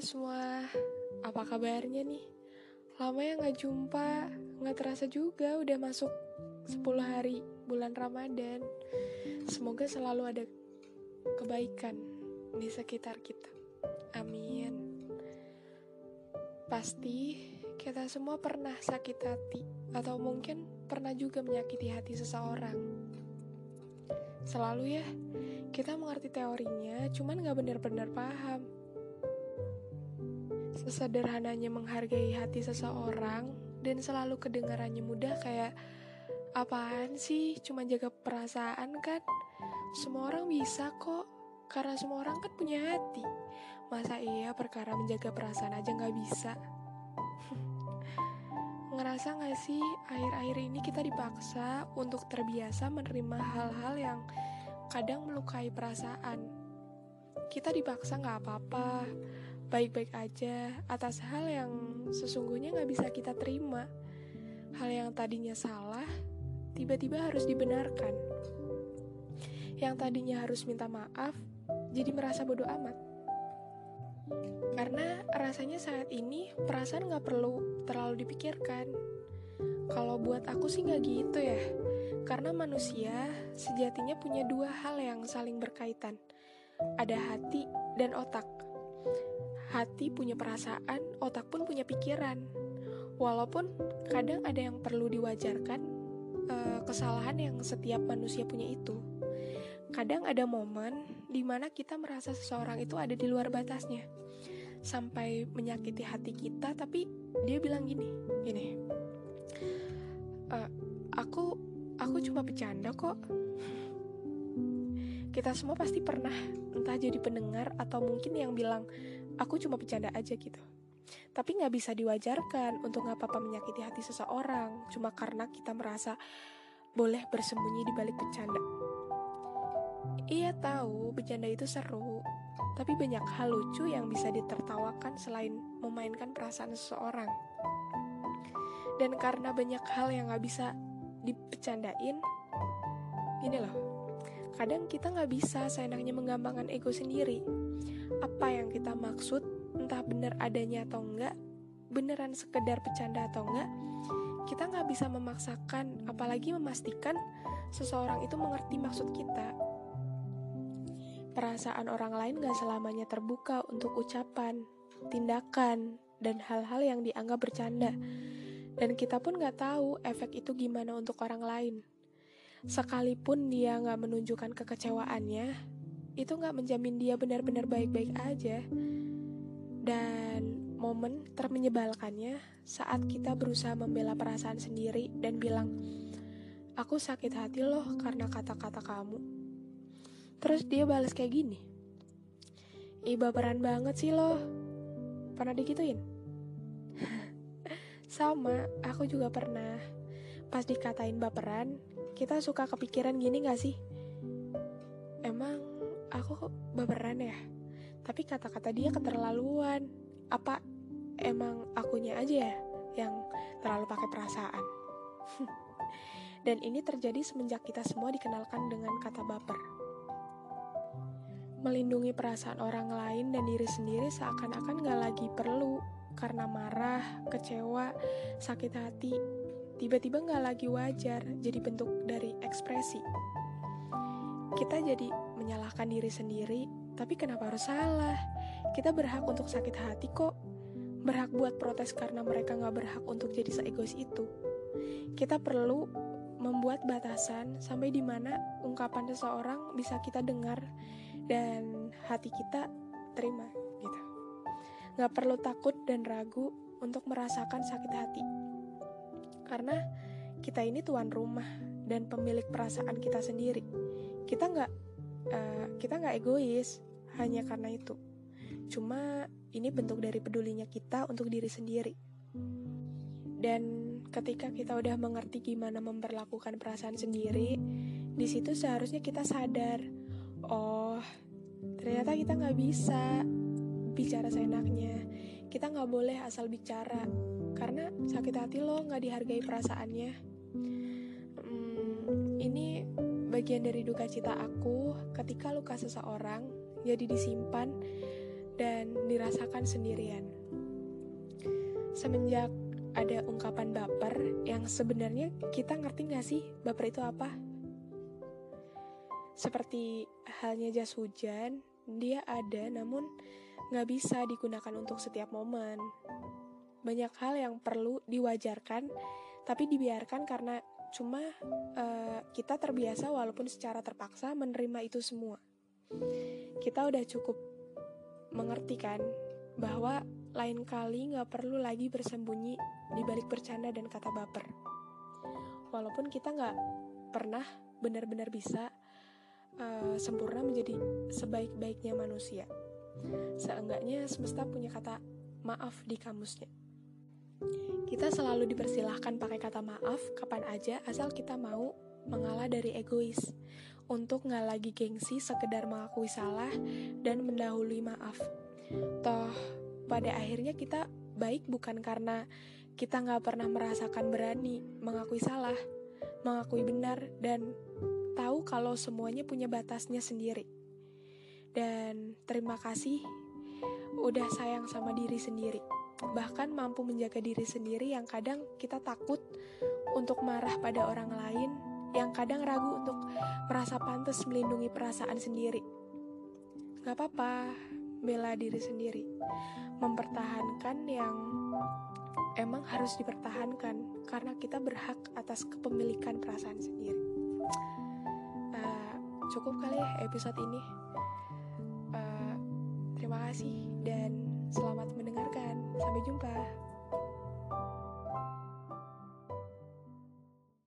semua, apa kabarnya nih? Lama ya nggak jumpa, nggak terasa juga udah masuk 10 hari bulan Ramadan. Semoga selalu ada kebaikan di sekitar kita. Amin. Pasti kita semua pernah sakit hati atau mungkin pernah juga menyakiti hati seseorang. Selalu ya, kita mengerti teorinya, cuman gak benar-benar paham. Sesederhananya menghargai hati seseorang dan selalu kedengarannya mudah kayak apaan sih? Cuma jaga perasaan kan? Semua orang bisa kok karena semua orang kan punya hati. Masa iya perkara menjaga perasaan aja nggak bisa? Ngerasa gak sih akhir-akhir ini kita dipaksa untuk terbiasa menerima hal-hal yang kadang melukai perasaan? Kita dipaksa nggak apa-apa baik-baik aja atas hal yang sesungguhnya nggak bisa kita terima. Hal yang tadinya salah, tiba-tiba harus dibenarkan. Yang tadinya harus minta maaf, jadi merasa bodoh amat. Karena rasanya saat ini perasaan nggak perlu terlalu dipikirkan. Kalau buat aku sih nggak gitu ya. Karena manusia sejatinya punya dua hal yang saling berkaitan. Ada hati dan otak hati punya perasaan, otak pun punya pikiran. Walaupun kadang ada yang perlu diwajarkan, uh, kesalahan yang setiap manusia punya itu. Kadang ada momen di mana kita merasa seseorang itu ada di luar batasnya, sampai menyakiti hati kita. Tapi dia bilang gini, gini, uh, aku aku cuma bercanda kok. Kita semua pasti pernah entah jadi pendengar atau mungkin yang bilang aku cuma bercanda aja gitu. Tapi nggak bisa diwajarkan untuk nggak apa-apa menyakiti hati seseorang cuma karena kita merasa boleh bersembunyi di balik bercanda. Iya tahu bercanda itu seru, tapi banyak hal lucu yang bisa ditertawakan selain memainkan perasaan seseorang. Dan karena banyak hal yang nggak bisa dipecandain, ini loh, kadang kita nggak bisa seenaknya menggambarkan ego sendiri apa yang kita maksud, entah benar adanya atau enggak, beneran sekedar bercanda atau enggak, kita nggak bisa memaksakan, apalagi memastikan seseorang itu mengerti maksud kita. Perasaan orang lain gak selamanya terbuka untuk ucapan, tindakan, dan hal-hal yang dianggap bercanda. Dan kita pun gak tahu efek itu gimana untuk orang lain. Sekalipun dia gak menunjukkan kekecewaannya, itu nggak menjamin dia benar-benar baik-baik aja. Dan momen termenyebalkannya saat kita berusaha membela perasaan sendiri dan bilang, aku sakit hati loh karena kata-kata kamu. Terus dia balas kayak gini, Ih baperan banget sih loh. Pernah digituin? Sama, aku juga pernah. Pas dikatain baperan, kita suka kepikiran gini gak sih? Emang aku baperan ya? Tapi kata-kata dia keterlaluan. Apa emang akunya aja ya yang terlalu pakai perasaan? Dan ini terjadi semenjak kita semua dikenalkan dengan kata baper. Melindungi perasaan orang lain dan diri sendiri seakan-akan gak lagi perlu karena marah, kecewa, sakit hati, tiba-tiba gak lagi wajar jadi bentuk dari ekspresi. Kita jadi menyalahkan diri sendiri, tapi kenapa harus salah? Kita berhak untuk sakit hati kok. Berhak buat protes karena mereka nggak berhak untuk jadi seegois itu. Kita perlu membuat batasan sampai di mana ungkapan seseorang bisa kita dengar dan hati kita terima gitu. Nggak perlu takut dan ragu untuk merasakan sakit hati. Karena kita ini tuan rumah dan pemilik perasaan kita sendiri. Kita nggak uh, kita nggak egois hanya karena itu. Cuma ini bentuk dari pedulinya kita untuk diri sendiri. Dan ketika kita udah mengerti gimana memperlakukan perasaan sendiri, di situ seharusnya kita sadar, oh ternyata kita nggak bisa bicara seenaknya. Kita nggak boleh asal bicara, karena sakit hati lo nggak dihargai perasaannya. Hmm, ini bagian dari duka cita aku ketika luka seseorang jadi disimpan dan dirasakan sendirian. Semenjak ada ungkapan baper yang sebenarnya kita ngerti gak sih baper itu apa? Seperti halnya jas hujan, dia ada namun gak bisa digunakan untuk setiap momen. Banyak hal yang perlu diwajarkan, tapi dibiarkan karena cuma uh, kita terbiasa walaupun secara terpaksa menerima itu semua. Kita udah cukup mengerti kan bahwa lain kali gak perlu lagi bersembunyi di balik bercanda dan kata baper. Walaupun kita gak pernah benar-benar bisa uh, sempurna menjadi sebaik-baiknya manusia. Seenggaknya semesta punya kata maaf di kamusnya. Kita selalu dipersilahkan pakai kata maaf kapan aja asal kita mau mengalah dari egois untuk nggak lagi gengsi sekedar mengakui salah dan mendahului maaf. Toh pada akhirnya kita baik bukan karena kita nggak pernah merasakan berani mengakui salah, mengakui benar dan tahu kalau semuanya punya batasnya sendiri. Dan terima kasih udah sayang sama diri sendiri. Bahkan mampu menjaga diri sendiri yang kadang kita takut untuk marah pada orang lain, yang kadang ragu untuk merasa pantas melindungi perasaan sendiri. Gak apa-apa, bela diri sendiri. Mempertahankan yang emang harus dipertahankan karena kita berhak atas kepemilikan perasaan sendiri cukup kali ya episode ini. Uh, terima kasih dan selamat. Sampai jumpa.